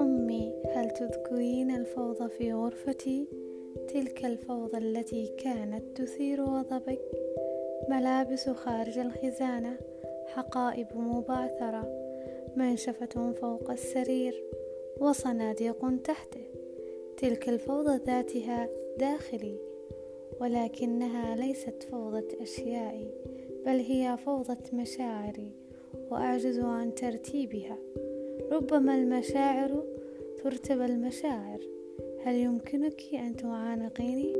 أمي هل تذكرين الفوضى في غرفتي؟ تلك الفوضى التي كانت تثير غضبك. ملابس خارج الخزانة حقائب مبعثرة منشفة فوق السرير وصناديق تحته. تلك الفوضى ذاتها داخلي ولكنها ليست فوضى أشيائي بل هي فوضى مشاعري. وأعجز عن ترتيبها ربما المشاعر ترتب المشاعر هل يمكنك أن تعانقيني؟